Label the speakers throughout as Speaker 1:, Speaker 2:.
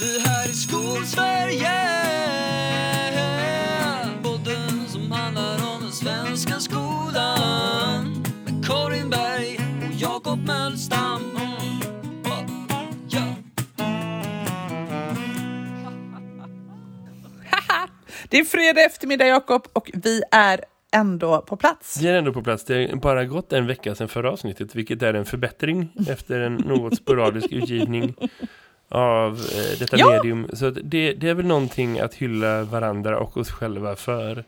Speaker 1: Det här är Skolsverige Podden som handlar om den svenska skolan Med Karin Berg och Jakob Mölstam.
Speaker 2: Det är fredag eftermiddag Jakob och vi är ändå på plats.
Speaker 3: Vi är ändå på plats. Det har bara gått en vecka sedan förra avsnittet, vilket är en förbättring efter en något sporadisk utgivning av eh, detta
Speaker 2: Ja!
Speaker 3: medium. Så det, det är väl någonting att hylla varandra och oss själva för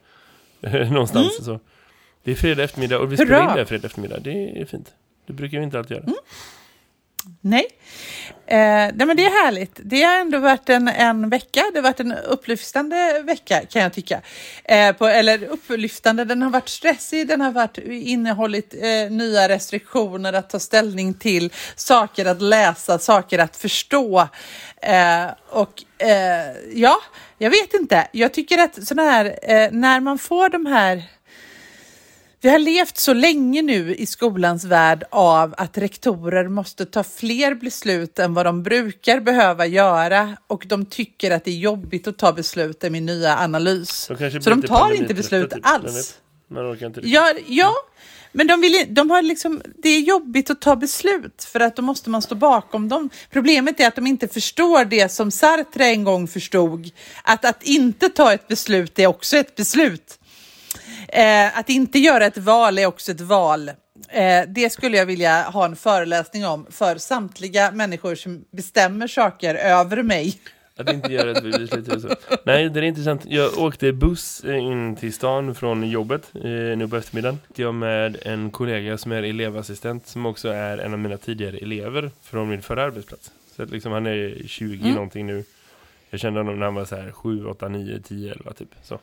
Speaker 3: eh, någonstans. Så. Det är fredag eftermiddag och vi spelar
Speaker 2: Mm.
Speaker 3: In det fredag eftermiddag. Det är fint. Det brukar vi inte alltid göra.
Speaker 2: Nej. Eh, nej, men det är härligt. Det har ändå varit en, en vecka. Det har varit en upplyftande vecka kan jag tycka. Eh, på, eller upplyftande, den har varit stressig, den har varit innehållit eh, nya restriktioner att ta ställning till, saker att läsa, saker att förstå. Eh, och eh, ja, jag vet inte. Jag tycker att sådana här, eh, när man får de här vi har levt så länge nu i skolans värld av att rektorer måste ta fler beslut än vad de brukar behöva göra och de tycker att det är jobbigt att ta beslut i min nya analys. Så de tar inte beslut
Speaker 3: typ.
Speaker 2: Alls.
Speaker 3: orkar inte.
Speaker 2: Ja, ja, men de, vill, de har liksom, det är jobbigt att ta beslut för att då måste man stå bakom dem. Problemet är att de inte förstår det som Sartre en gång förstod, att att inte ta ett beslut är också ett beslut. Eh, att inte göra ett val är också ett val. Eh, det skulle jag vilja ha en föreläsning om för samtliga människor som bestämmer saker över mig.
Speaker 3: Att inte göra ett beslut. Nej, det är intressant. Jag åkte buss eh, in till stan från jobbet eh, nu på eftermiddagen. Jag med en kollega som är elevassistent som också är en av mina tidigare elever från min förra arbetsplats. Så att liksom han är 20
Speaker 2: Mm.
Speaker 3: någonting nu. Jag kände honom när han var så här 7, 8, 9, 10, 11 typ. Så.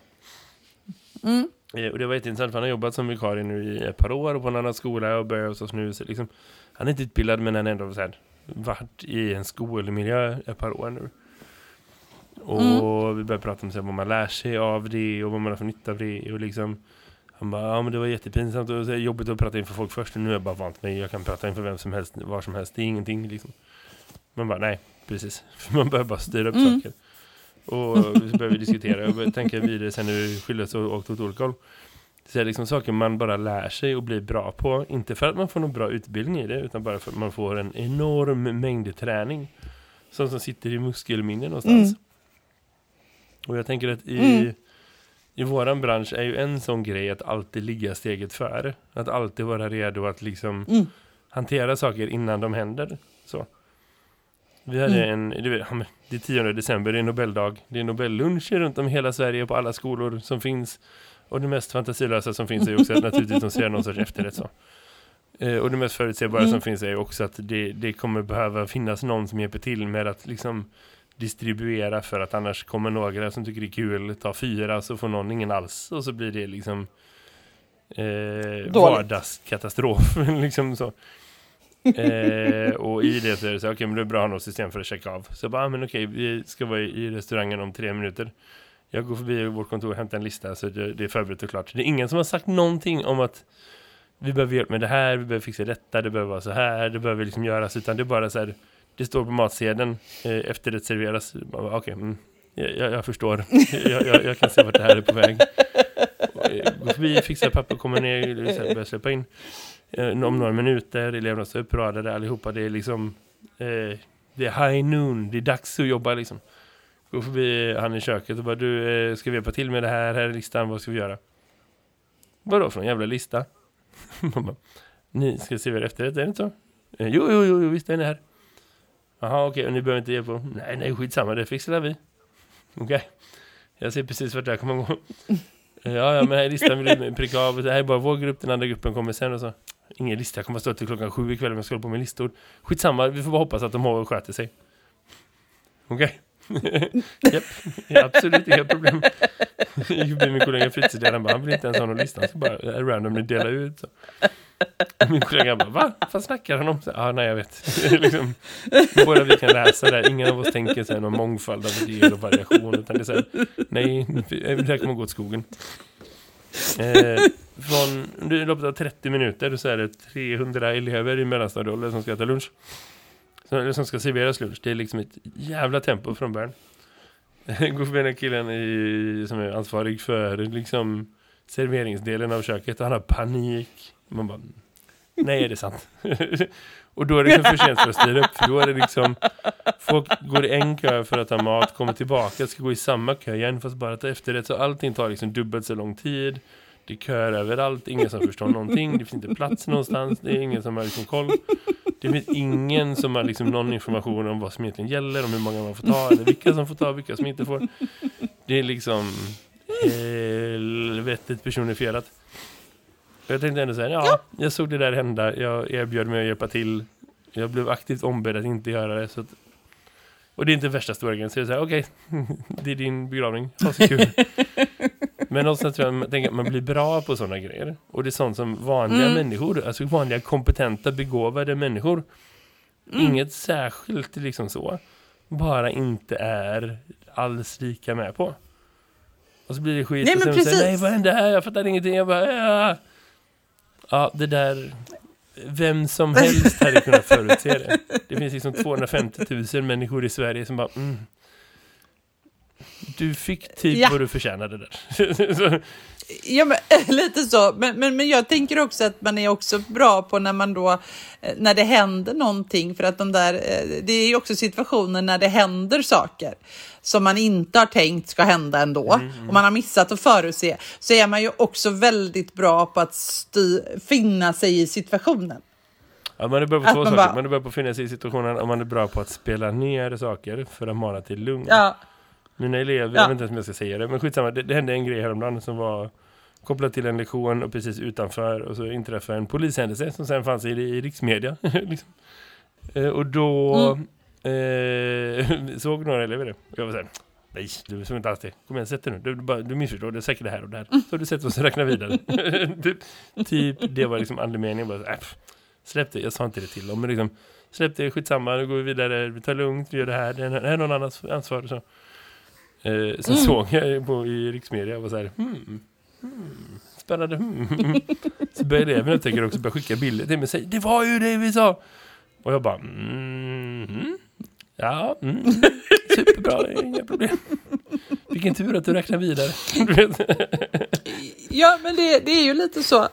Speaker 2: Mm.
Speaker 3: Eh, Och det var jätteintressant för han har jobbat som vikarie nu i ett par år på en annan skola och börjat hos oss nu. Så liksom, han är inte utbildad men han har ändå så här, varit i en skolmiljö ett par år nu. Och
Speaker 2: Mm.
Speaker 3: vi började prata om så här, vad man lär sig av det och vad man har för nytta av det. Och liksom, han bara, ja men det var jättepinsamt och så jobbigt att prata inför folk först. Och nu är jag bara vant mig, jag kan prata inför vem som helst, var som helst. Det är ingenting liksom. Man bara, nej, precis. Man börjar bara styra upp
Speaker 2: Mm.
Speaker 3: saker. Och så började vi diskutera och tänka vidare sen när vi skildes och åkte åt olika håll. Så det är liksom saker man bara lär sig och blir bra på. Inte för att man får någon bra utbildning i det, utan bara för att man får en enorm mängd träning. Som som sitter i muskelminne någonstans.
Speaker 2: Mm.
Speaker 3: Och jag tänker att i,
Speaker 2: Mm.
Speaker 3: i våran bransch är ju en sån grej att alltid ligga steget före. Att alltid vara redo att liksom
Speaker 2: Mm.
Speaker 3: hantera saker innan de händer. Vi hade en, du vet, ja, men det är 10 december, det är Nobeldag. Det är Nobelluncher runt om i hela Sverige på alla skolor som finns. Och det mest fantasilösa som finns är också att naturligtvis de ser någon sorts efterrätt så. Eh, och det mest förutsägbara
Speaker 2: Mm.
Speaker 3: som finns är också att det, det kommer behöva finnas någon som hjälper till med att liksom distribuera för att annars kommer några som tycker det är kul ta fyra så får någon ingen alls och så blir det liksom eh, vardagskatastrof liksom så eh, och i det så är det så okej men det är bra att ha något system för att checka av. Så jag bara, ah, men okej vi ska vara i restaurangen om tre minuter. Jag går förbi vårt kontor och hämtar en lista så det, det är förberett och klart. Det är ingen som har sagt någonting om att vi behöver hjälp med det här, vi behöver fixa detta, det behöver vara så här, det behöver liksom göras utan det är bara så här det står på matsedeln eh, efter det serveras. Okej, okay, Okej, mm, jag, jag, förstår. jag, jag, jag kan se vart det här är på väg. Eh, Gå förbi, fixa papper, kommer ner, liksom, så börja släppa in. Eh, om några minuter, eleverna står uppradade allihopa. Det är liksom, eh, det är high noon, det är dags att jobba liksom. Gå förbi eh, han i köket och bara, du, eh, ska vi hjälpa till med det här? Här är listan, vad ska vi göra? Vadå för en jävla lista? Ni ska servera efterrätt, är det inte så? Eh, jo, jo, jo, visst är ni här. Jaha, okej, och ni behöver inte hjälpa? Nej, nej, skitsamma, det fixar vi. Okej. Jag ser precis vart det här kommer gå. Ja, ja, men här är listan vill du pricka av. Det här är bara vår grupp, den andra gruppen kommer sen och så. Ingen lista, jag kommer stå till klockan sju ikväll om jag ska hålla på med listor. Skitsamma, vi får bara hoppas att de har sköter sig. Okej. Japp, ja, absolut inga problem. Jag min kollega fritidsledaren bara, han vill inte ens ha någon lista, han ska bara randomly dela ut. Så. Min kollega bara, va? Vad snackar han om? Så, ah, nej, jag vet. liksom, båda vi kan läsa där, ingen av oss tänker här, någon mångfald av idéer och variation, utan det är så här, nej, det här kommer gå åt skogen. Eh, från under loppet av 30 minuter så är det 300 elever i mellanstadieåldern som ska äta lunch. som, som ska serveras lunch. Det är liksom ett jävla tempo från början. Går förbi den killen i, som är ansvarig för liksom serveringsdelen av köket och han har panik. Man bara, mm, nej är det sant? och då är det för sent för att styra upp. För då är det liksom, folk går i en kö för att ha mat, kommer tillbaka, ska gå i samma kö igen fast bara ta efterrätt. Så allting tar liksom dubbelt så lång tid. Det är köer överallt, ingen som förstår någonting. Det finns inte plats någonstans, det är ingen som har liksom koll. Det finns ingen som har liksom någon information om vad som egentligen gäller, om hur många man får ta, eller vilka som får ta, vilka som inte får. Det är liksom helvetet personifierat. Jag tänkte ändå säga, ja, jag såg det där hända, jag erbjöd mig att hjälpa till. Jag blev aktivt ombedd att inte göra det. Så att, och det är inte värsta stora grejen, så jag säger, okej, det är din begravning, ha så kul. Men någonstans tror jag man, tänker att man blir bra på sådana grejer. Och det är sånt som vanliga
Speaker 2: Mm.
Speaker 3: människor, alltså vanliga kompetenta, begåvade människor.
Speaker 2: Mm.
Speaker 3: Inget särskilt liksom så. Bara inte är alls lika med på. Och så blir det skit
Speaker 2: Nej,
Speaker 3: och
Speaker 2: men
Speaker 3: sen säger
Speaker 2: precis.
Speaker 3: nej vad hände här? Jag fattar ingenting. Jag bara, ja. Ja, det där vem som helst hade kunnat förutse det. Det finns liksom 250 000 människor i Sverige som bara mm, du fick typ
Speaker 2: Ja.
Speaker 3: vad du förtjänade där.
Speaker 2: Ja, men, lite så. Men, men, men jag tänker också att man är också bra på när man då, eh, när det händer någonting, för att de där, eh, det är ju också situationer när det händer saker som man inte har tänkt ska hända ändå och man har missat att förutse, så är man ju också väldigt bra på att sty, finna sig i situationen.
Speaker 3: ja, man är bra på
Speaker 2: Att
Speaker 3: två
Speaker 2: man
Speaker 3: saker.
Speaker 2: bara-
Speaker 3: Man är bra på att finna sig i situationen och man är bra på att spela ner saker för att mana till lugn.
Speaker 2: Ja,
Speaker 3: Mina elever,
Speaker 2: Ja.
Speaker 3: jag vet inte ens om jag ska säga det, men skitsamma, det, det hände en grej häromdagen som var kopplad till en lektion och precis utanför och så inträffade en polishändelse som sen fanns i, i riksmedia. liksom. eh, och då eh, såg några elever det. Och jag var såhär, nej, du såg inte alls det. Kom igen, sätt dig nu. Du, du, bara, du missförstår, det är säkert det här och det här. Så du sätter oss och räknar vidare. typ, typ, det var liksom andemeningen. Bara, äh, släpp det, jag sa inte det till dem, men liksom, släpp det, skitsamma, nu går vi vidare, vi tar lugnt, vi gör det här, det är, det är någon annans ansvar. Så. Eh, sen såg jag på, i riksmedia och var så här, hmm, hmm, spännande, hmm. Så började eleverna upptäcka också börja skicka bilder till mig och säga, det var ju det vi sa. Och jag bara, mm, mm, ja, mm, superbra, det inga problem. Vilken tur att du räknar vidare.
Speaker 2: Ja, men det, det är ju lite så.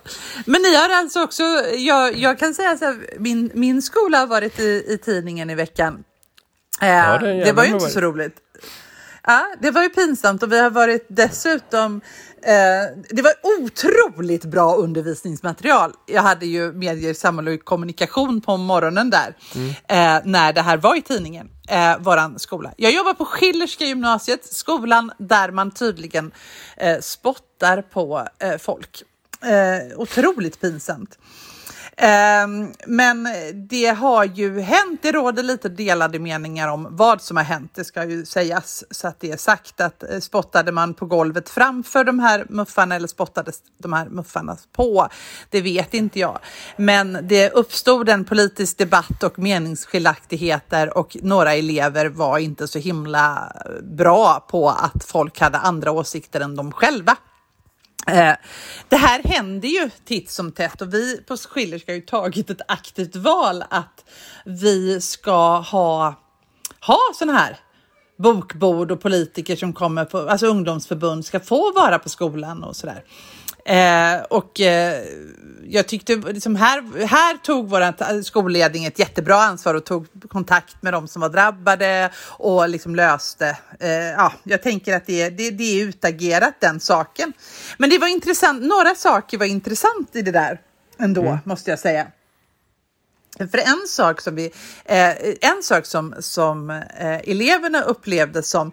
Speaker 2: Men ni har alltså också, jag, jag kan säga så här, min, min skola har varit i, i tidningen i veckan. Eh,
Speaker 3: det är
Speaker 2: det,
Speaker 3: jävla
Speaker 2: var ju inte så roligt. Ja, det var ju pinsamt och vi har varit dessutom, eh, det var otroligt bra undervisningsmaterial. Jag hade ju medier, samhälle och kommunikation på morgonen där eh, när det här var i tidningen, eh, våran skola. Jag jobbar på Schillerska gymnasiet, skolan där man tydligen eh, spottar på eh, folk. Eh, otroligt pinsamt. Ehm, men det har ju hänt, det råder lite delade meningar om vad som har hänt, det ska ju sägas så att det är sagt att eh, spottade man på golvet framför de här muffarna eller spottades de här muffarna på, det vet inte jag. Men det uppstod en politisk debatt och meningsskiljaktigheter och några elever var inte så himla eh, bra på att folk hade andra åsikter än de själva. Eh, det här händer ju titt som tätt och vi på Schillerska har ju tagit ett aktivt val att vi ska ha, ha sådana här bokbord och politiker som kommer på, alltså ungdomsförbund ska få vara på skolan och sådär. Eh, och eh, jag tyckte liksom här, här tog vår skolledning ett jättebra ansvar och tog kontakt med de som var drabbade och liksom löste. Eh, ja, jag tänker att det, det, det är utagerat den saken. Men det var intressant. Några saker var intressant i det där ändå, måste jag säga. För en sak som, vi, eh, en sak som, som eh, eleverna upplevde som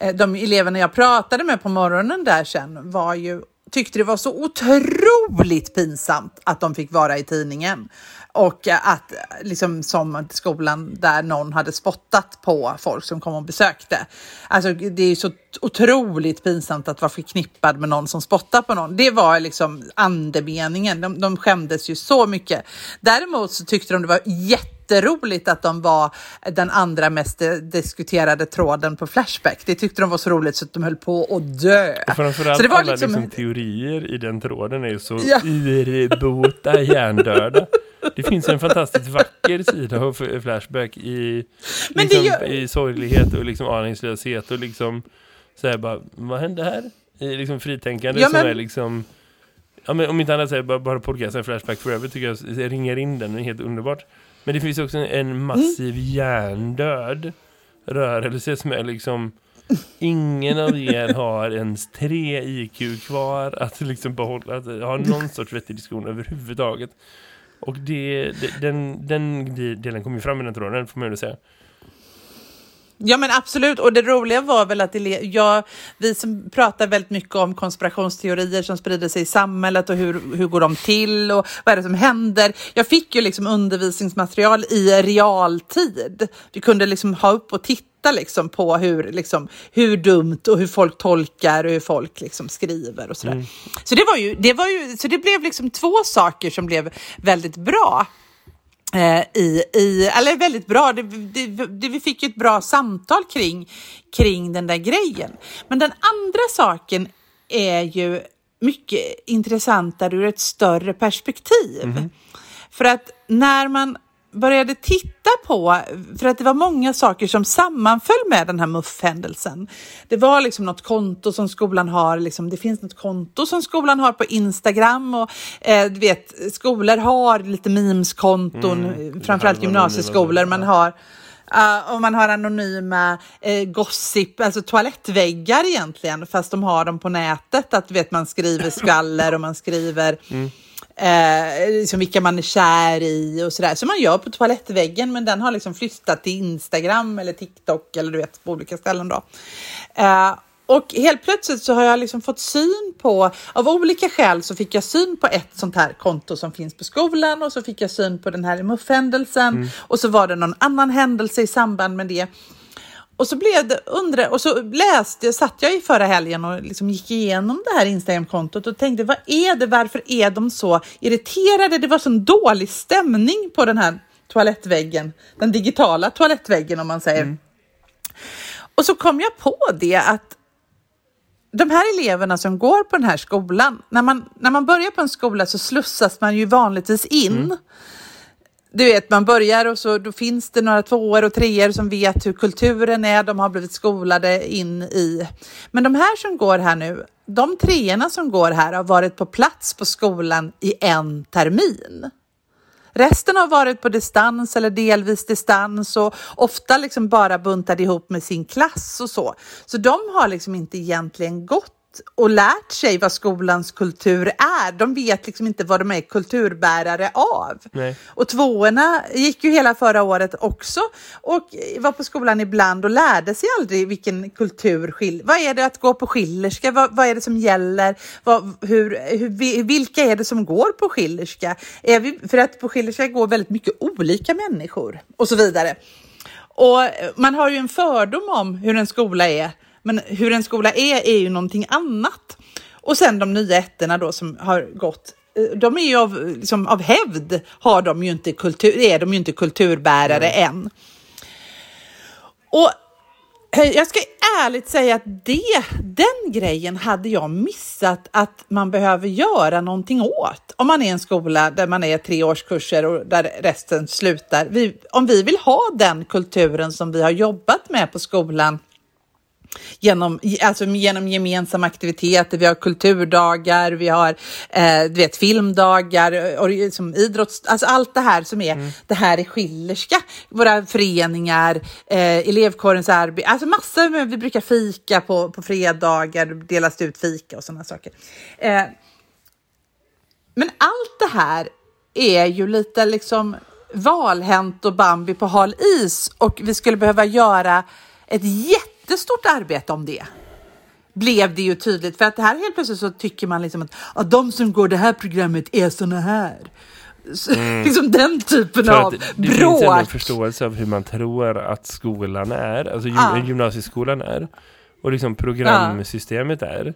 Speaker 2: eh, de eleverna jag pratade med på morgonen där sen var ju tyckte det var så otroligt pinsamt att de fick vara i tidningen och att liksom som skolan där någon hade spottat på folk som kom och besökte. Alltså det är ju så otroligt pinsamt att vara förknippad med någon som spottar på någon. Det var liksom andemeningen. De, de skämdes ju så mycket. Däremot så tyckte de det var jätteroligt att de var den andra mest diskuterade tråden på Flashback. Det tyckte de var så roligt så att de höll på att dö.
Speaker 3: Och framförallt
Speaker 2: Så det var
Speaker 3: alla
Speaker 2: liksom-
Speaker 3: liksom, teorier i den tråden är ju så
Speaker 2: Ja.
Speaker 3: urbota hjärndöda. det finns en fantastiskt vacker sida av Flashback i, liksom,
Speaker 2: gör-
Speaker 3: i sorglighet och liksom aningslöshet och liksom så här bara, vad hände här? I liksom fritänkande
Speaker 2: Ja,
Speaker 3: som
Speaker 2: men-
Speaker 3: är liksom Ja, men om inte annat är bara, bara podcasten Flashback Forever tycker jag, jag ringer in den, det är helt underbart. Men det finns också en massiv
Speaker 2: Mm.
Speaker 3: hjärndöd rörelse som är liksom ingen av er har ens tre IQ kvar att liksom behålla, att ha någon sorts vettig diskussion överhuvudtaget. Och det, det, den, den delen kommer ju fram i den tråden, får man ju säga.
Speaker 2: Ja men absolut, och det roliga var väl att jag, vi som pratar väldigt mycket om konspirationsteorier som sprider sig i samhället och hur, hur går de till och vad är det som händer. Jag fick ju liksom undervisningsmaterial i realtid. Vi kunde liksom ha upp och titta liksom på hur, liksom, hur dumt och hur folk tolkar och hur folk liksom skriver och sådär. Så, det var ju, det var ju, så det blev liksom två saker som blev väldigt bra eh, i, i, eller väldigt bra, det, det, det, vi fick ju ett bra samtal kring, kring den där grejen. Men den andra saken är ju mycket intressantare ur ett större perspektiv. För att när man började titta på, för att det var många saker som sammanföll med den här MUF-händelsen. Det var liksom något konto som skolan har, liksom, det finns något konto som skolan har på Instagram och eh, du vet, skolor har lite memeskonton, mm, framförallt gymnasieskolor, man har Uh, och man har anonyma uh, gossip, alltså toalettväggar egentligen, fast de har dem på nätet. Att vet man skriver skvaller och man skriver
Speaker 3: Mm.
Speaker 2: Eh, liksom vilka man är kär i och sådär. Som man gör på toalettväggen, men den har liksom flyttat till Instagram eller TikTok eller du vet på olika ställen då. Eh, och helt plötsligt så har jag liksom fått syn på, av olika skäl så fick jag syn på ett sånt här konto som finns på skolan och så fick jag syn på den här MUF-händelsen och så var det någon annan händelse i samband med det. Och så blev det undre och så läste, satt jag i förra helgen och liksom gick igenom det här Instagram-kontot och tänkte vad är det, varför är de så irriterade? Det var sån dålig stämning på den här toalettväggen, den digitala toalettväggen om man säger. Och så kom jag på det att de här eleverna som går på den här skolan, när man, när man börjar på en skola så slussas man ju vanligtvis in. Du vet, man börjar och så då finns det några tvåor och treor som vet hur kulturen är, de har blivit skolade in i. Men de här som går här nu, de treorna som går här har varit på plats på skolan i en termin. Resten har varit på distans eller delvis distans och ofta liksom bara buntade ihop med sin klass och så. Så de har liksom inte egentligen gått och lärt sig vad skolans kultur är. De vet liksom inte vad de är kulturbärare av.
Speaker 3: Nej.
Speaker 2: Och tvåorna gick ju hela förra året också och var på skolan ibland och lärde sig aldrig vilken kultur Vad är det att gå på Schillerska? Vad, vad är det som gäller? Vad, hur, hur, vi- vilka är det som går på Schillerska? Är vi, för att på Schillerska går väldigt mycket olika människor och så vidare. Och man har ju en fördom om hur en skola är, men hur en skola är är ju någonting annat. Och sen de nya ettorna då som har gått, eh, de är ju av, liksom, av hävd har de ju inte kultur, är de ju inte kulturbärare än. Och jag ska ärligt säga att det, den grejen hade jag missat att man behöver göra någonting åt. Om man är en skola där man är tre årskurser och där resten slutar. Vi, om vi vill ha den kulturen som vi har jobbat med på skolan genom, alltså genom gemensamma aktiviteter. Vi har kulturdagar, vi har eh, du vet, filmdagar, och, liksom idrotts... Alltså allt det här som är, det här är Schillerska. Våra föreningar, eh, elevkårens arbete, alltså massor vi brukar fika på, på fredagar, delas ut fika och sådana saker. Eh, men allt det här är ju lite liksom valhänt och Bambi på hal is och vi skulle behöva göra ett jättestort arbete om det. Blev det ju tydligt för att här helt plötsligt så tycker man liksom att ja, de som går det här programmet är såna här. Så, liksom den typen
Speaker 3: För
Speaker 2: av
Speaker 3: att det finns ändå en
Speaker 2: bråk.
Speaker 3: förståelse av hur man tror att skolan är, alltså
Speaker 2: Ja.
Speaker 3: gymnasieskolan är, och liksom programsystemet är.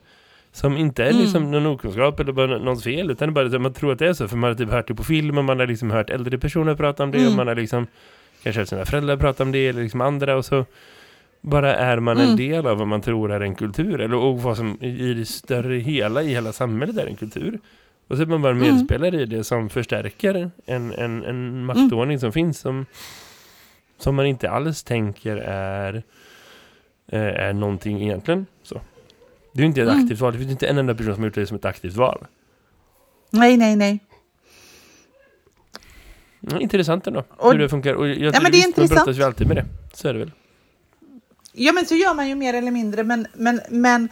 Speaker 3: Som inte är liksom någon okunskap eller bara någons fel, utan bara att man tror att det är så, för man har typ hört det på film och man har liksom hört äldre personer prata om det och man har liksom kanske hört sina föräldrar prata om det eller liksom andra och så bara är man en del av vad man tror är en kultur eller och vad som i det större hela i hela samhället är en kultur. Och så är man bara en medspelare i det som förstärker en, en, en maktordning som finns som, som man inte alls tänker är, eh, är någonting egentligen. Så. Det är ju inte ett
Speaker 2: Mm.
Speaker 3: aktivt val. Det finns inte en enda person som har gjort det som ett aktivt val.
Speaker 2: Nej, nej, nej.
Speaker 3: Mm, intressant ändå.
Speaker 2: Och-
Speaker 3: hur det funkar. Och jag
Speaker 2: Ja, men det är
Speaker 3: visst, man
Speaker 2: intressant.
Speaker 3: brottas ju alltid med det. Så är det väl.
Speaker 2: Ja, men så gör man ju mer eller mindre. Men, men, men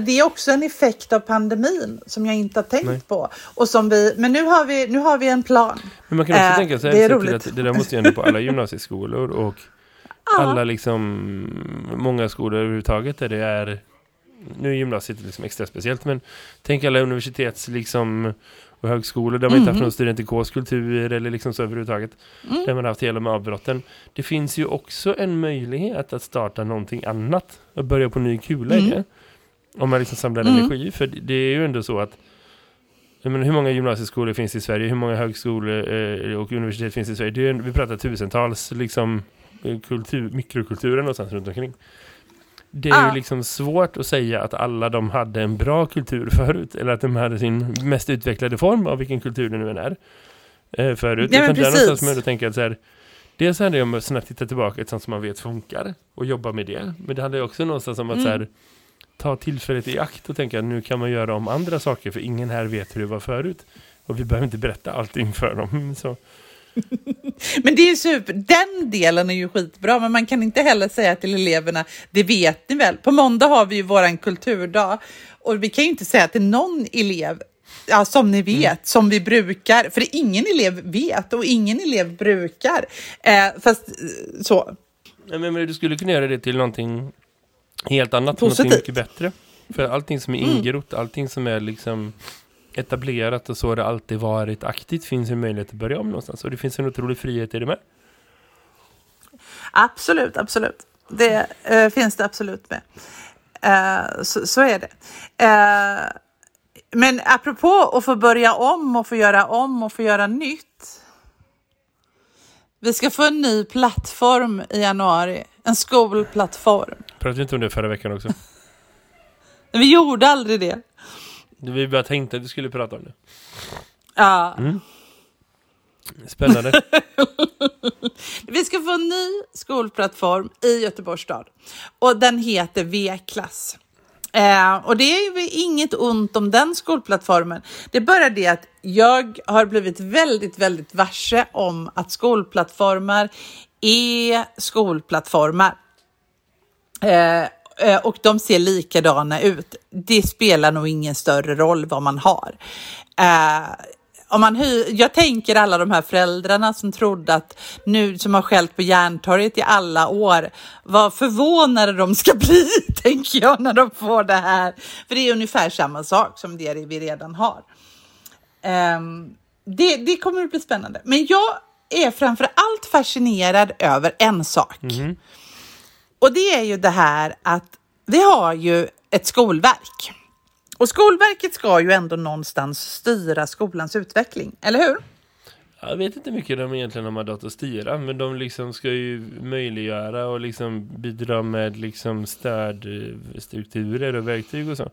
Speaker 2: det är också en effekt av pandemin som jag inte har tänkt
Speaker 3: Nej.
Speaker 2: på. Och som vi, men nu har vi, nu har vi en plan.
Speaker 3: Men man kan också
Speaker 2: Äh,
Speaker 3: tänka sig
Speaker 2: det är roligt.
Speaker 3: att det där måste ju ändå på alla gymnasieskolor och alla liksom många skolor överhuvudtaget där det är nu är gymnasiet liksom extra speciellt men tänk alla universitets liksom och högskolor där man inte haft
Speaker 2: Mhm.
Speaker 3: någon studentikos kultur eller liksom så överhuvudtaget
Speaker 2: Mm.
Speaker 3: där man har haft hela med avbrotten. Det finns ju också en möjlighet att starta någonting annat och börja på ny kula
Speaker 2: Mm.
Speaker 3: det. Om man liksom samlar
Speaker 2: Mm.
Speaker 3: energi för det är ju ändå så att menar, hur många gymnasieskolor finns i Sverige? Hur många högskolor eh, och universitet finns i Sverige? Det är, vi pratar tusentals liksom, eh, kultur, mikrokulturer någonstans runt omkring. Det är
Speaker 2: Ah.
Speaker 3: ju liksom svårt att säga att alla de hade en bra kultur förut. Eller att de hade sin mest utvecklade form av vilken kultur det nu än är. Eh, förut.
Speaker 2: Ja,
Speaker 3: Utan
Speaker 2: precis.
Speaker 3: någonstans som jag ändå tänker att så här, Dels handlar det om att snabbt titta tillbaka ett sånt som man vet funkar och jobba med det. Men det handlar ju också någonstans om att
Speaker 2: Mm.
Speaker 3: så här, ta tillfället i akt och tänka att nu kan man göra om andra saker för ingen här vet hur det var förut. Och vi behöver inte berätta allting för dem. Så,
Speaker 2: Men det är ju super, den delen är ju skitbra, men man kan inte heller säga till eleverna, det vet ni väl. På måndag har vi ju våran kulturdag och vi kan ju inte säga till någon elev, ja, som ni vet,
Speaker 3: Mm.
Speaker 2: som vi brukar, för ingen elev vet och ingen elev brukar. Eh, fast eh, så,
Speaker 3: Nej, men, men du skulle kunna göra det till någonting helt annat, någonting
Speaker 2: Positivt.
Speaker 3: mycket bättre. För allting som är
Speaker 2: Mm.
Speaker 3: ingrott, allting som är liksom etablerat och så har det alltid varit aktivt finns en möjlighet att börja om någonstans. Och det finns en otrolig frihet i det med.
Speaker 2: absolut, absolut. Det eh, finns det absolut med. Eh, så, så är det. Eh, men apropå att få börja om och få göra om och få göra nytt. Vi ska få en ny plattform i januari. En skolplattform.
Speaker 3: Pratade vi inte om det förra veckan också?
Speaker 2: Vi gjorde aldrig det.
Speaker 3: Vi bara tänkte att vi skulle prata om det.
Speaker 2: Ja.
Speaker 3: Spännande.
Speaker 2: Vi ska få en ny skolplattform i Göteborgs stad och den heter V-klass. Eh, och det är inget ont om den skolplattformen. Det är bara det att jag har blivit väldigt, väldigt varse om att skolplattformar är skolplattformar. Eh, Eh, och de ser likadana ut. Det spelar nog ingen större roll vad man har. Eh, om man hyr, jag tänker alla de här föräldrarna som trodde att nu som har skällt på Järntorget i alla år, vad förvånade de ska bli, tänker jag, när de får det här. För det är ungefär samma sak som det vi redan har. Ehm, det, det kommer att bli spännande. Men jag är framför allt fascinerad över en sak. Mhm. Och det är ju det här att vi har ju ett skolverk. Och Skolverket ska ju ändå någonstans styra skolans utveckling, eller hur?
Speaker 3: Jag vet inte mycket de egentligen har mandat att styra, men de liksom ska ju möjliggöra och liksom bidra med liksom stödstrukturer och verktyg och så.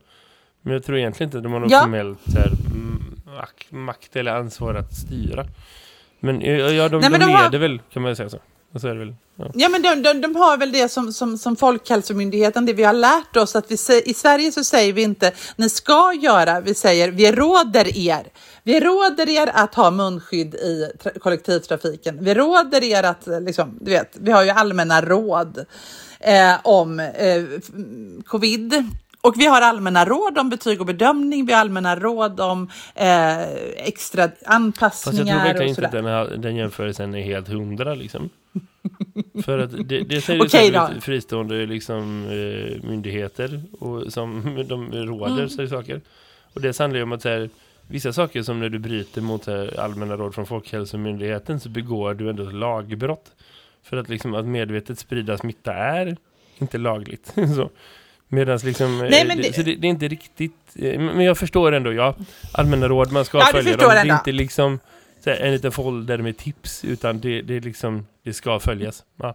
Speaker 3: Men jag tror egentligen inte att de har något
Speaker 2: Ja.
Speaker 3: formellt makt eller ansvar att styra. Men ja, de,
Speaker 2: Nej, men
Speaker 3: de
Speaker 2: de har-
Speaker 3: leder väl, kan man säga så. Så är det väl. Ja.
Speaker 2: Ja, men de, de, de har väl det som, som, som Folkhälsomyndigheten, det vi har lärt oss att vi i Sverige så säger vi inte ni ska göra, vi säger vi råder er. Vi råder er att ha munskydd i tra- kollektivtrafiken. Vi råder er att, liksom, du vet, vi har ju allmänna råd eh, om eh, covid. Och vi har allmänna råd om betyg och bedömning, vi har allmänna råd om eh, extra
Speaker 3: Fast jag tror
Speaker 2: anpassningar
Speaker 3: verkligen inte att den, här, den jämförelsen är helt hundra liksom. För att det, det säger okay,
Speaker 2: då.
Speaker 3: fristående liksom, eh, myndigheter och som de råder
Speaker 2: Mm.
Speaker 3: sig saker. Och det handlar ju om att så här, vissa saker som när du bryter mot här, allmänna råd från Folkhälsomyndigheten så begår du ändå ett lagbrott. För att, liksom, att medvetet sprida smitta är inte lagligt. så. Medan liksom, eh,
Speaker 2: Nej, men
Speaker 3: det,
Speaker 2: det-
Speaker 3: så det, det är inte riktigt, eh, men jag förstår ändå, ja, allmänna råd, man ska
Speaker 2: Ja,
Speaker 3: följa dem. Det är inte liksom en liten folder med tips, utan det, det, är liksom, det ska följas. Ja,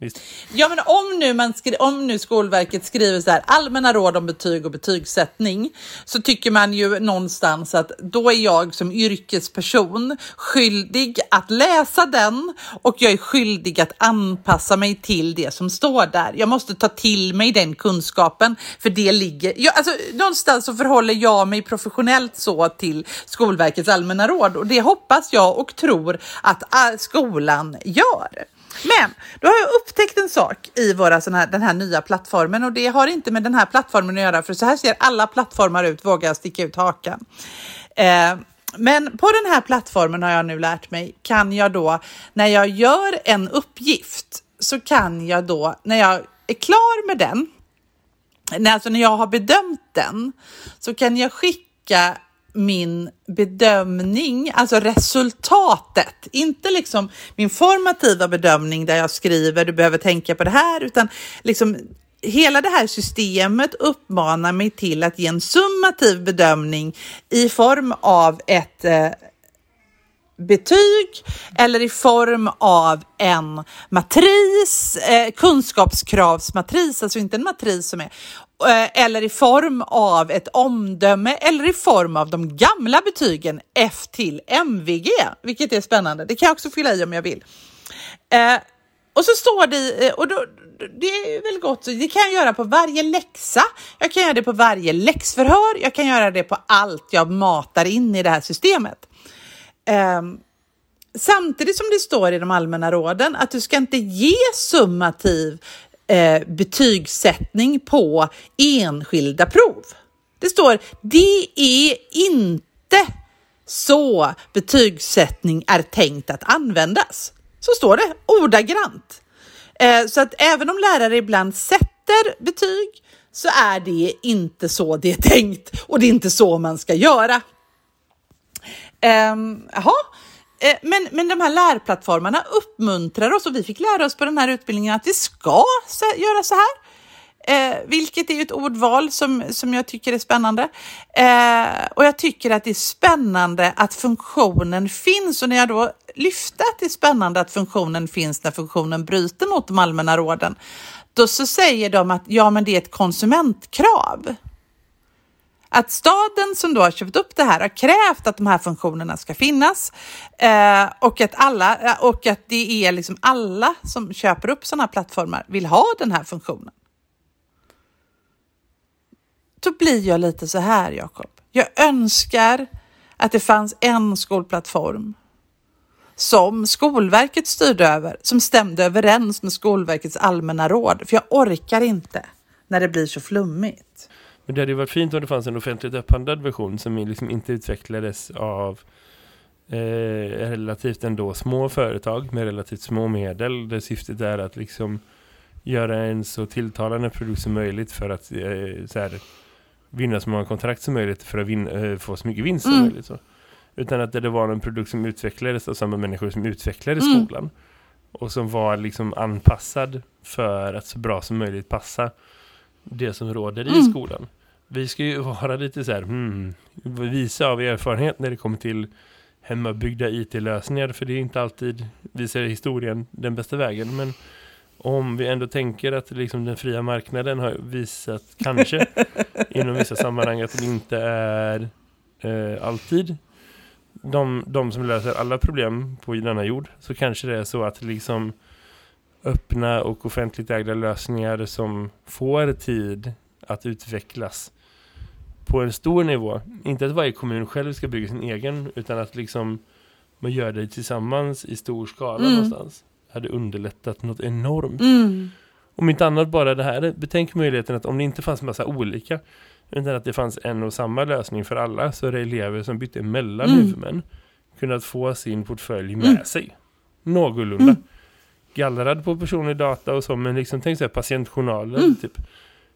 Speaker 3: Visst.
Speaker 2: Ja, men om nu, man skri- om nu Skolverket skriver så här allmänna råd om betyg och betygssättning så tycker man ju någonstans att då är jag som yrkesperson skyldig att läsa den och jag är skyldig att anpassa mig till det som står där. Jag måste ta till mig den kunskapen för det ligger, jag, alltså, någonstans så förhåller jag mig professionellt så till Skolverkets allmänna råd och det hoppas jag och tror att äh, skolan gör. Men då har jag upptäckt en sak i våra såna här, den här nya plattformen och det har inte med den här plattformen att göra för så här ser alla plattformar ut, vågar jag sticka ut hakan. Eh, men på den här plattformen har jag nu lärt mig, kan jag då, när jag gör en uppgift, så kan jag då, när jag är klar med den, när, alltså när jag har bedömt den, så kan jag skicka min bedömning, alltså resultatet, inte liksom min formativa bedömning där jag skriver du behöver tänka på det här, utan liksom hela det här systemet uppmanar mig till att ge en summativ bedömning i form av ett eh, betyg eller i form av en matris, eh, kunskapskravsmatris, alltså inte en matris som är, eh, eller i form av ett omdöme eller i form av de gamla betygen F till MVG, vilket är spännande. Det kan jag också fylla i om jag vill. Eh, och så står det, eh, och då, det är väl gott, det kan jag göra på varje läxa, jag kan göra det på varje läxförhör, jag kan göra det på allt jag matar in i det här systemet. Um, samtidigt som det står i de allmänna råden att du ska inte ge summativ eh, betygssättning på enskilda prov. Det står det är inte så betygssättning är tänkt att användas. Så står det ordagrant. Eh, så att även om lärare ibland sätter betyg så är det inte så det är tänkt och det är inte så man ska göra. Um, jaha. Ehm, men, men de här lärplattformarna uppmuntrar oss och vi fick lära oss på den här utbildningen att vi ska göra så här. Eh, vilket är ett ordval som, som jag tycker är spännande. Eh, och jag tycker att det är spännande att funktionen finns och när jag då lyfte att det är spännande att funktionen finns när funktionen bryter mot de allmänna råden, då så säger de att ja, men det är ett konsumentkrav att staden som då har köpt upp det här har krävt att de här funktionerna ska finnas eh, och, att alla, eh, och att det är liksom alla som köper upp sådana här plattformar vill ha den här funktionen. Då blir jag lite så här, Jakob. Jag önskar att det fanns en skolplattform som Skolverket styrde över, som stämde överens med Skolverkets allmänna råd. För jag orkar inte när det blir så flummigt.
Speaker 3: Men det hade ju varit fint om det fanns en offentligt upphandlad version som liksom inte utvecklades av eh, relativt ändå små företag med relativt små medel. Där syftet är att liksom göra en så tilltalande produkt som möjligt för att eh, så här, vinna så många kontrakt som möjligt för att vinna, eh, få så mycket vinst som
Speaker 2: Mm.
Speaker 3: möjligt. Så. Utan att det var en produkt som utvecklades av samma människor som utvecklade
Speaker 2: Mm.
Speaker 3: skolan. Och som var liksom anpassad för att så bra som möjligt passa det som råder i
Speaker 2: Mm.
Speaker 3: skolan. Vi ska ju vara lite så här, hmm, visa av erfarenhet när det kommer till hemmabyggda IT-lösningar. För det är inte alltid, visar historien, den bästa vägen. Men om vi ändå tänker att liksom den fria marknaden har visat, kanske, inom vissa sammanhang att den inte är eh, alltid de, de som löser alla problem på denna jord. Så kanske det är så att liksom öppna och offentligt ägda lösningar som får tid att utvecklas på en stor nivå. Inte att varje kommun själv ska bygga sin egen utan att liksom man gör det tillsammans i stor skala
Speaker 2: Mm.
Speaker 3: någonstans. Hade underlättat något enormt.
Speaker 2: Mm.
Speaker 3: Om inte annat bara det här, betänk möjligheten att om det inte fanns massa olika utan att det fanns en och samma lösning för alla så är det elever som bytte mellan
Speaker 2: Mm.
Speaker 3: huvudmän kunnat få sin portfölj med
Speaker 2: Mm.
Speaker 3: sig. Någorlunda.
Speaker 2: Mm.
Speaker 3: Gallrad på personlig data och så men liksom tänk så här patientjournaler
Speaker 2: Mm.
Speaker 3: typ.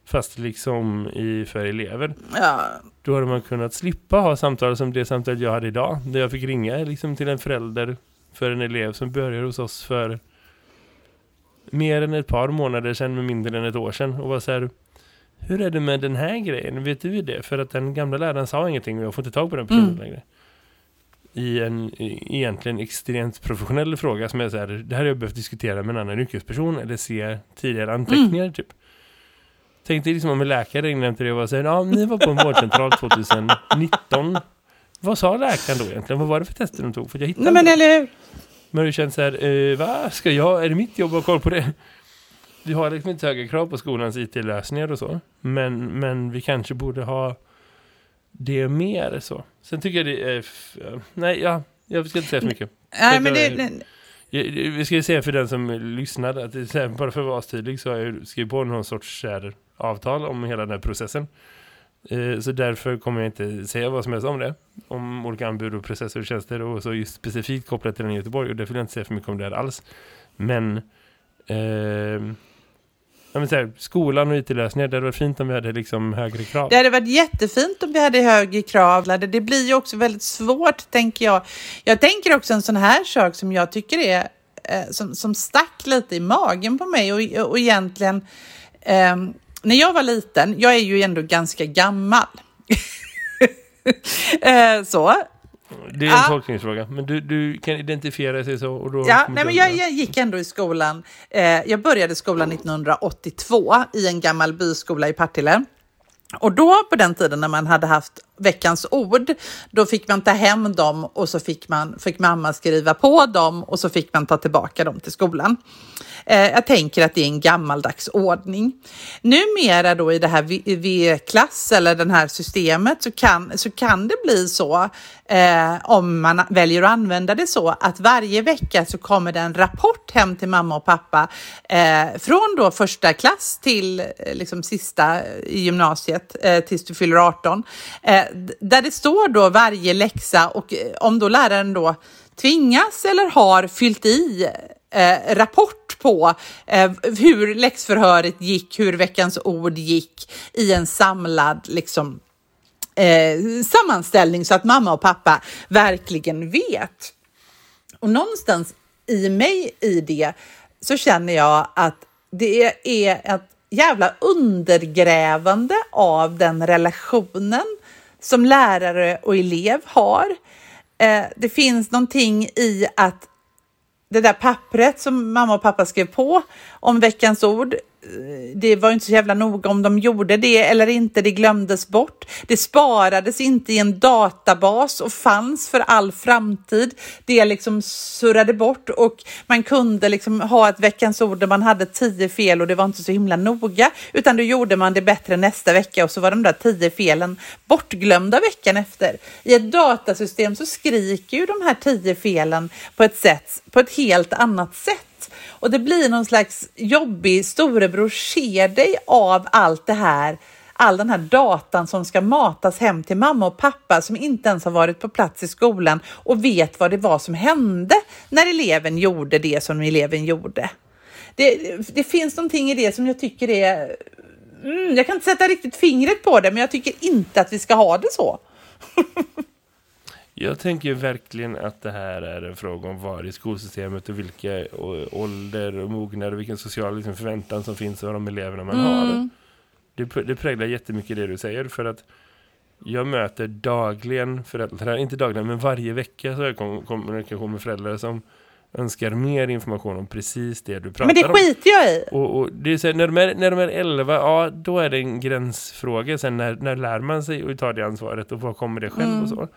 Speaker 3: Fast liksom i, för elever.
Speaker 2: Ja.
Speaker 3: Då hade man kunnat slippa ha samtal som det samtal jag hade idag. Där jag fick ringa liksom till en förälder för en elev som började hos oss för mer än ett par månader sedan med mindre än ett år sedan. Och var så här, hur är det med den här grejen? Vet du det? För att den gamla läraren sa ingenting och jag får inte tag på den personen
Speaker 2: Mm.
Speaker 3: längre. I en i- egentligen extremt professionell fråga som är så här, det här har jag behövt diskutera med en annan yrkesperson eller se tidigare anteckningar typ. Tänk dig liksom om en läkare ringde till dig och här, ja ni var på en vårdcentral 2019. Vad sa läkaren då egentligen? Vad var det för tester de tog? För jag hittade
Speaker 2: Nej men
Speaker 3: inte.
Speaker 2: eller hur?
Speaker 3: Men du känns så här, eh, va? Ska jag? Är det mitt jobb att ha koll på det? Vi har liksom inte höga krav på skolans IT-lösningar och så. Men, men vi kanske borde ha det mer så. Sen tycker jag det är... Nej, ja, jag ska inte säga för mycket.
Speaker 2: Nej men det, det,
Speaker 3: Vi ska ju säga för den som lyssnade att det är här, bara för att vara tydlig så har jag skrivit på någon sorts avtal om hela den här processen. Eh, Så därför kommer jag inte säga vad som helst om det. Om olika anbud och processer och tjänster och så just specifikt kopplat till den i Göteborg. Och därför vill jag inte säga för mycket om det här alls. Men, eh, ja, men så här, skolan och IT-lösningar, det hade varit fint om vi hade liksom högre krav.
Speaker 2: det hade varit jättefint om vi hade högre krav. Det blir ju också väldigt svårt, tänker jag. Jag tänker också en sån här sak som jag tycker är eh, som, som stack lite i magen på mig och, och egentligen eh, när jag var liten, jag är ju ändå ganska gammal. eh, så.
Speaker 3: Det är en
Speaker 2: Ja.
Speaker 3: tolkningsfråga. Men du, du kan identifiera sig så och då...
Speaker 2: Ja, nej, men jag, jag gick ändå i skolan. Eh, jag började skolan 1982 i en gammal byskola i Partille. Och då på den tiden när man hade haft veckans ord, då fick man ta hem dem och så fick, man, fick mamma skriva på dem och så fick man ta tillbaka dem till skolan. Eh, jag tänker att det är en gammaldags ordning. Numera då i det här V klass eller det här systemet så kan, så kan det bli så eh, om man väljer att använda det så att varje vecka så kommer det en rapport hem till mamma och pappa eh, från då första klass till eh, liksom sista i gymnasiet eh, tills du fyller 18. Där det står då varje läxa och eh, om då läraren då tvingas eller har fyllt i eh, rapport på eh, hur läxförhöret gick, hur veckans ord gick i en samlad liksom, eh, sammanställning så att mamma och pappa verkligen vet. Och någonstans i mig i det så känner jag att det är ett jävla undergrävande av den relationen som lärare och elev har. Eh, det finns någonting i att det där pappret som mamma och pappa skrev på om veckans ord, det var inte så jävla noga om de gjorde det eller inte, det glömdes bort. Det sparades inte i en databas och fanns för all framtid. Det liksom surrade bort och man kunde liksom ha ett veckans ord där man hade tio fel och det var inte så himla noga, utan då gjorde man det bättre nästa vecka och så var de där tio felen bortglömda veckan efter. I ett datasystem så skriker ju de här tio felen på ett sätt, på ett helt annat sätt. Och det blir någon slags jobbig storebror ser dig av allt det här, all den här datan som ska matas hem till mamma och pappa som inte ens har varit på plats i skolan och vet vad det var som hände när eleven gjorde det som eleven gjorde. Det, det finns någonting i det som jag tycker är... Mm, jag kan inte sätta riktigt fingret på det, men jag tycker inte att vi ska ha det så.
Speaker 3: Jag tänker verkligen att det här är en fråga om var i skolsystemet och vilka ålder och mognad och vilken social liksom, förväntan som finns av de eleverna man har. Det, det präglar jättemycket det du säger för att jag möter dagligen föräldrar, inte dagligen men varje vecka så har jag kom- kommunikation med föräldrar som önskar mer information om precis det du pratar
Speaker 2: Men det
Speaker 3: om.
Speaker 2: skiter jag i.
Speaker 3: Och, och det är så här, när, de är, när de är 11, ja då är det en gränsfråga. Sen när, när lär man sig att ta det ansvaret och vad kommer det själv och så.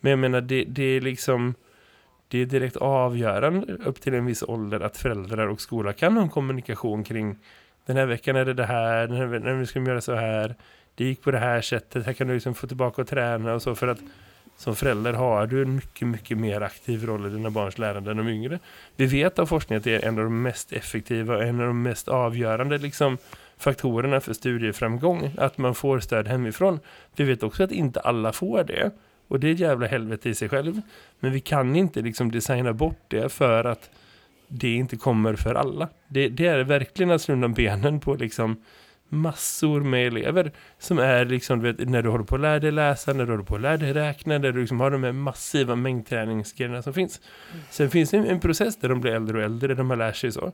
Speaker 3: Men jag menar det, det är liksom det är direkt avgörande upp till en viss ålder att föräldrar och skola kan ha en kommunikation kring den här veckan är det det här, den här när vi ska göra så här, det gick på det här sättet, här kan du liksom få tillbaka och träna och så för att som förälder har du en mycket, mycket mer aktiv roll i dina barns lärande än de yngre. Vi vet av forskning att det är en av de mest effektiva och en av de mest avgörande liksom, faktorerna för studieframgång, att man får stöd hemifrån. Vi vet också att inte alla får det. Och det är ett jävla helvete i sig själv. Men vi kan inte liksom designa bort det för att det inte kommer för alla. Det, det är verkligen att slå undan benen på liksom massor med elever som är liksom, du vet, när du håller på att lära dig läsa, när du håller på att lära dig räkna, när du liksom har de här massiva mängdträningsgrejerna som finns. Sen finns det en, process där de blir äldre och äldre, de har lärt sig så.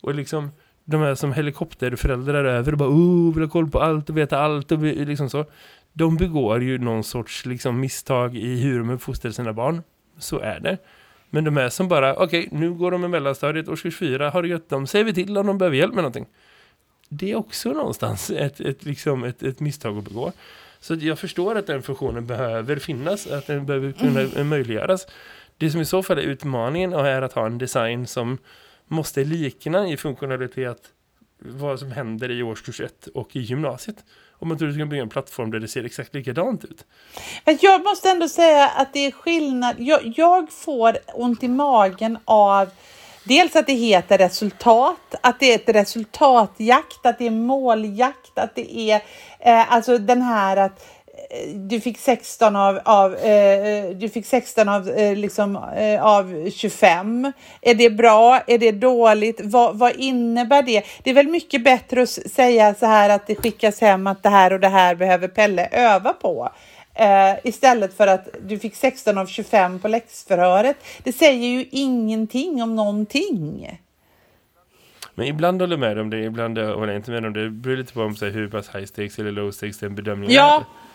Speaker 3: Och liksom, de här som helikopterföräldrar över och bara oh, vill ha koll på allt och veta allt och liksom så. De begår ju någon sorts liksom misstag i hur de uppfostrar sina barn. Så är det. Men de här som bara, okej, nu går de i mellanstadiet, årskurs 4, har det gött, de säger vi till om de behöver hjälp med någonting. Det är också någonstans ett, ett, liksom ett, ett misstag att begå. Så jag förstår att den funktionen behöver finnas, att den behöver kunna mm. möjliggöras. Det som i så fall är utmaningen är att ha en design som måste likna i funktionalitet vad som händer i årskurs 1 och i gymnasiet. Om man tror att du ska bygga en plattform där det ser exakt likadant ut.
Speaker 2: Men jag måste ändå säga att det är skillnad. Jag, jag får ont i magen av Dels att det heter resultat, att det är ett resultatjakt, att det är måljakt, att det är eh, alltså den här att du fick 16 av, av, eh, du fick 16 av, eh, liksom, eh, av 25. Är det bra? Är det dåligt? Vad, vad innebär det? Det är väl mycket bättre att säga så här att det skickas hem att det här och det här behöver Pelle öva på. Eh, istället för att du fick 16 av 25 på läxförhöret. Det säger ju ingenting om någonting.
Speaker 3: Men ibland håller jag med om det, ibland håller jag inte med om det. Det beror lite på om, så här, hur pass high stakes eller low stakes den bedömningen
Speaker 2: ja.
Speaker 3: är.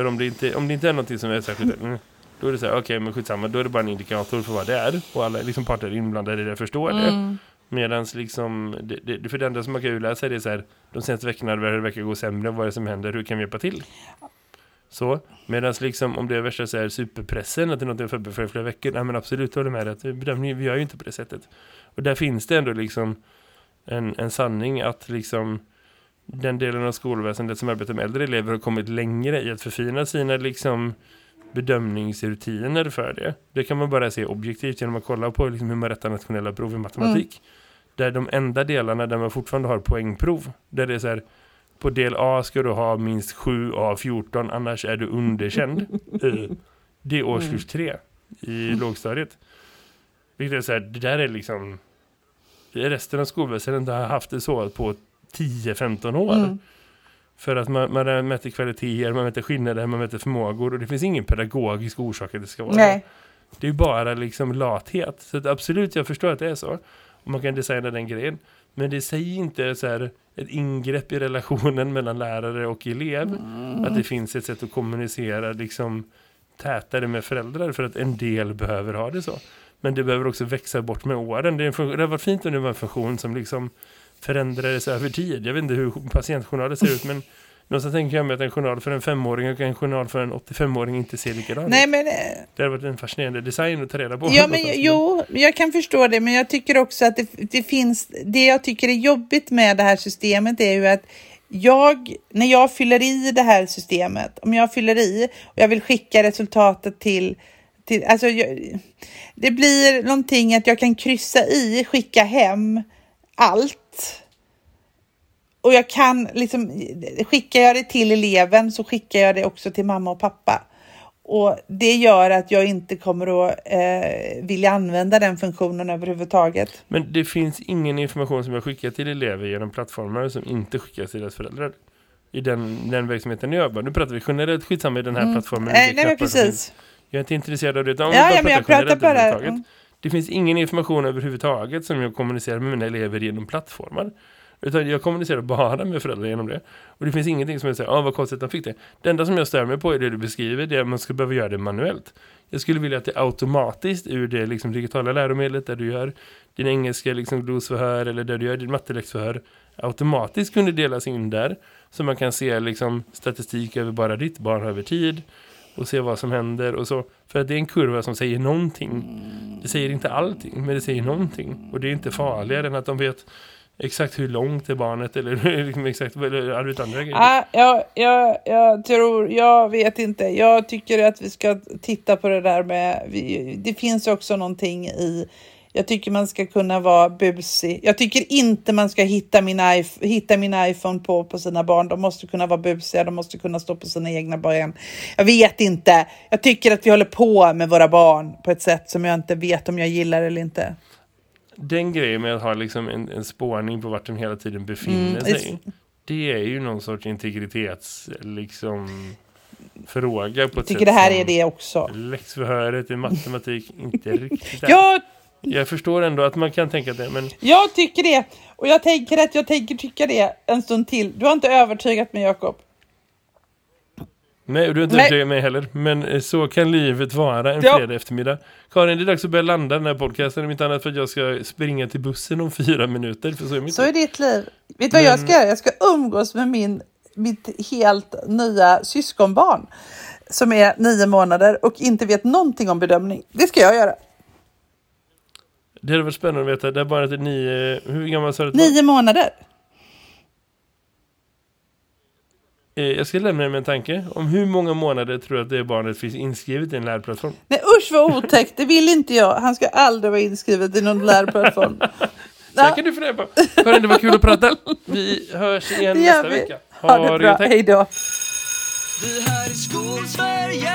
Speaker 3: För om det, inte, om det inte är någonting som är särskilt... Mm, då är det så här, okej okay, men skitsamma, då är det bara en indikator för vad det är. Och alla liksom, parter inblandade i det förstår mm. det. Medan liksom, det, det, för det enda som man kan utläsa är det så här, de senaste veckorna varje vecka går sämre, vad är det som händer, hur kan vi hjälpa till? Så, medan liksom om det är värsta så här superpressen, att det är något för, för flera veckor, nej men absolut håller med att bedömning, vi gör ju inte på det sättet. Och där finns det ändå liksom en, en sanning att liksom den delen av skolväsendet som arbetar med äldre elever har kommit längre i att förfina sina liksom bedömningsrutiner för det. Det kan man bara se objektivt genom att kolla på liksom hur man rättar nationella prov i matematik. Mm. Där de enda delarna där man fortfarande har poängprov, där det är så här, på del A ska du ha minst 7 av 14, annars är du underkänd. det är årskurs 3 i mm. lågstadiet. Vilket är så här, det där är liksom resten av skolväsendet har haft det så på 10-15 år. Mm. För att man, man mäter kvaliteter, man mäter skillnader, man mäter förmågor och det finns ingen pedagogisk orsak att det ska vara
Speaker 2: Nej.
Speaker 3: Det är bara liksom lathet. Så absolut, jag förstår att det är så. Och man kan designa den grejen. Men det säger inte så här ett ingrepp i relationen mellan lärare och elev. Mm. Att det finns ett sätt att kommunicera liksom tätare med föräldrar för att en del behöver ha det så. Men det behöver också växa bort med åren. Det, är en det har varit fint om det var en funktion som liksom förändrades över tid. Jag vet inte hur patientjournaler ser ut men någonstans tänker jag mig att en journal för en femåring och en journal för en 85-åring inte ser likadan
Speaker 2: Nej, men,
Speaker 3: ut. Det har varit en fascinerande design att ta reda på.
Speaker 2: Ja, men, jo, jag kan förstå det men jag tycker också att det, det finns, det jag tycker är jobbigt med det här systemet är ju att jag, när jag fyller i det här systemet, om jag fyller i och jag vill skicka resultatet till, till alltså jag, det blir någonting att jag kan kryssa i, skicka hem allt och jag kan liksom, skickar jag det till eleven så skickar jag det också till mamma och pappa. Och det gör att jag inte kommer att eh, vilja använda den funktionen överhuvudtaget.
Speaker 3: Men det finns ingen information som jag skickar till elever genom plattformar som inte skickas till deras föräldrar. I den, den verksamheten jag jobbar. Nu pratar vi generellt skitsamma i den här mm. plattformen.
Speaker 2: Eh, nej, men precis.
Speaker 3: Jag är inte intresserad av det.
Speaker 2: Ja, ja, men jag pratar bara... Mm.
Speaker 3: Det finns ingen information överhuvudtaget som jag kommunicerar med mina elever genom plattformar. Utan jag kommunicerar bara med föräldrar genom det. Och det finns ingenting som jag säger, ah, vad konstigt att de fick det. Det enda som jag stör mig på är det du beskriver, det är att man ska behöva göra det manuellt. Jag skulle vilja att det automatiskt ur det liksom, digitala läromedlet där du gör din engelska liksom, glosförhör eller där du gör din matteläxförhör automatiskt kunde delas in där. Så man kan se liksom, statistik över bara ditt barn över tid och se vad som händer och så. För att det är en kurva som säger någonting. Det säger inte allting, men det säger någonting. Och det är inte farligare än att de vet exakt hur långt är barnet eller liksom exakt eller andra grejer.
Speaker 2: Ah, ja, jag, jag tror, jag vet inte. Jag tycker att vi ska titta på det där med, vi, det finns också någonting i jag tycker man ska kunna vara busig. Jag tycker inte man ska hitta min, hitta min iPhone på, på sina barn. De måste kunna vara busiga, de måste kunna stå på sina egna ben. Jag vet inte. Jag tycker att vi håller på med våra barn på ett sätt som jag inte vet om jag gillar eller inte
Speaker 3: den grejen med att ha liksom en, en spårning på vart de hela tiden befinner mm, sig. Det är ju någon sorts integritets liksom fråga på ett
Speaker 2: tycker det här är det också.
Speaker 3: Läxförhöret i matematik inte riktigt.
Speaker 2: Jag,
Speaker 3: jag förstår ändå att man kan tänka det. Men...
Speaker 2: Jag tycker det. Och jag tänker att jag tänker tycka det en stund till. Du har inte övertygat mig Jakob.
Speaker 3: Nej, du har inte
Speaker 2: Nej.
Speaker 3: övertygat mig heller. Men eh, så kan livet vara en
Speaker 2: Ja.
Speaker 3: fredag eftermiddag. Karin, det är dags att börja landa den här podcasten. Om inte annat för att jag ska springa till bussen om fyra minuter. För så är mitt
Speaker 2: Så är ditt liv. Vet du vad jag
Speaker 3: Men-
Speaker 2: ska göra? Jag ska umgås med min, mitt helt nya syskonbarn som är nio månader och inte vet någonting om bedömning. Det ska jag göra.
Speaker 3: Det hade varit spännande att veta. Det är bara att det är nio... Hur gammal sa du?
Speaker 2: Nio månader.
Speaker 3: Eh, Jag ska lämna dig med en tanke. Om hur många månader tror du att det barnet finns inskrivet i en lärplattform?
Speaker 2: Nej usch vad otäckt, det vill inte jag. Han ska aldrig vara inskriven i någon lärplattform.
Speaker 3: Det
Speaker 2: Ja,
Speaker 3: kan du fundera på. Karin, det var kul att prata. Vi hörs igen
Speaker 2: det
Speaker 3: nästa
Speaker 2: vi.
Speaker 3: vecka.
Speaker 2: Ha det bra, hej då.
Speaker 1: Det här är Skolsverige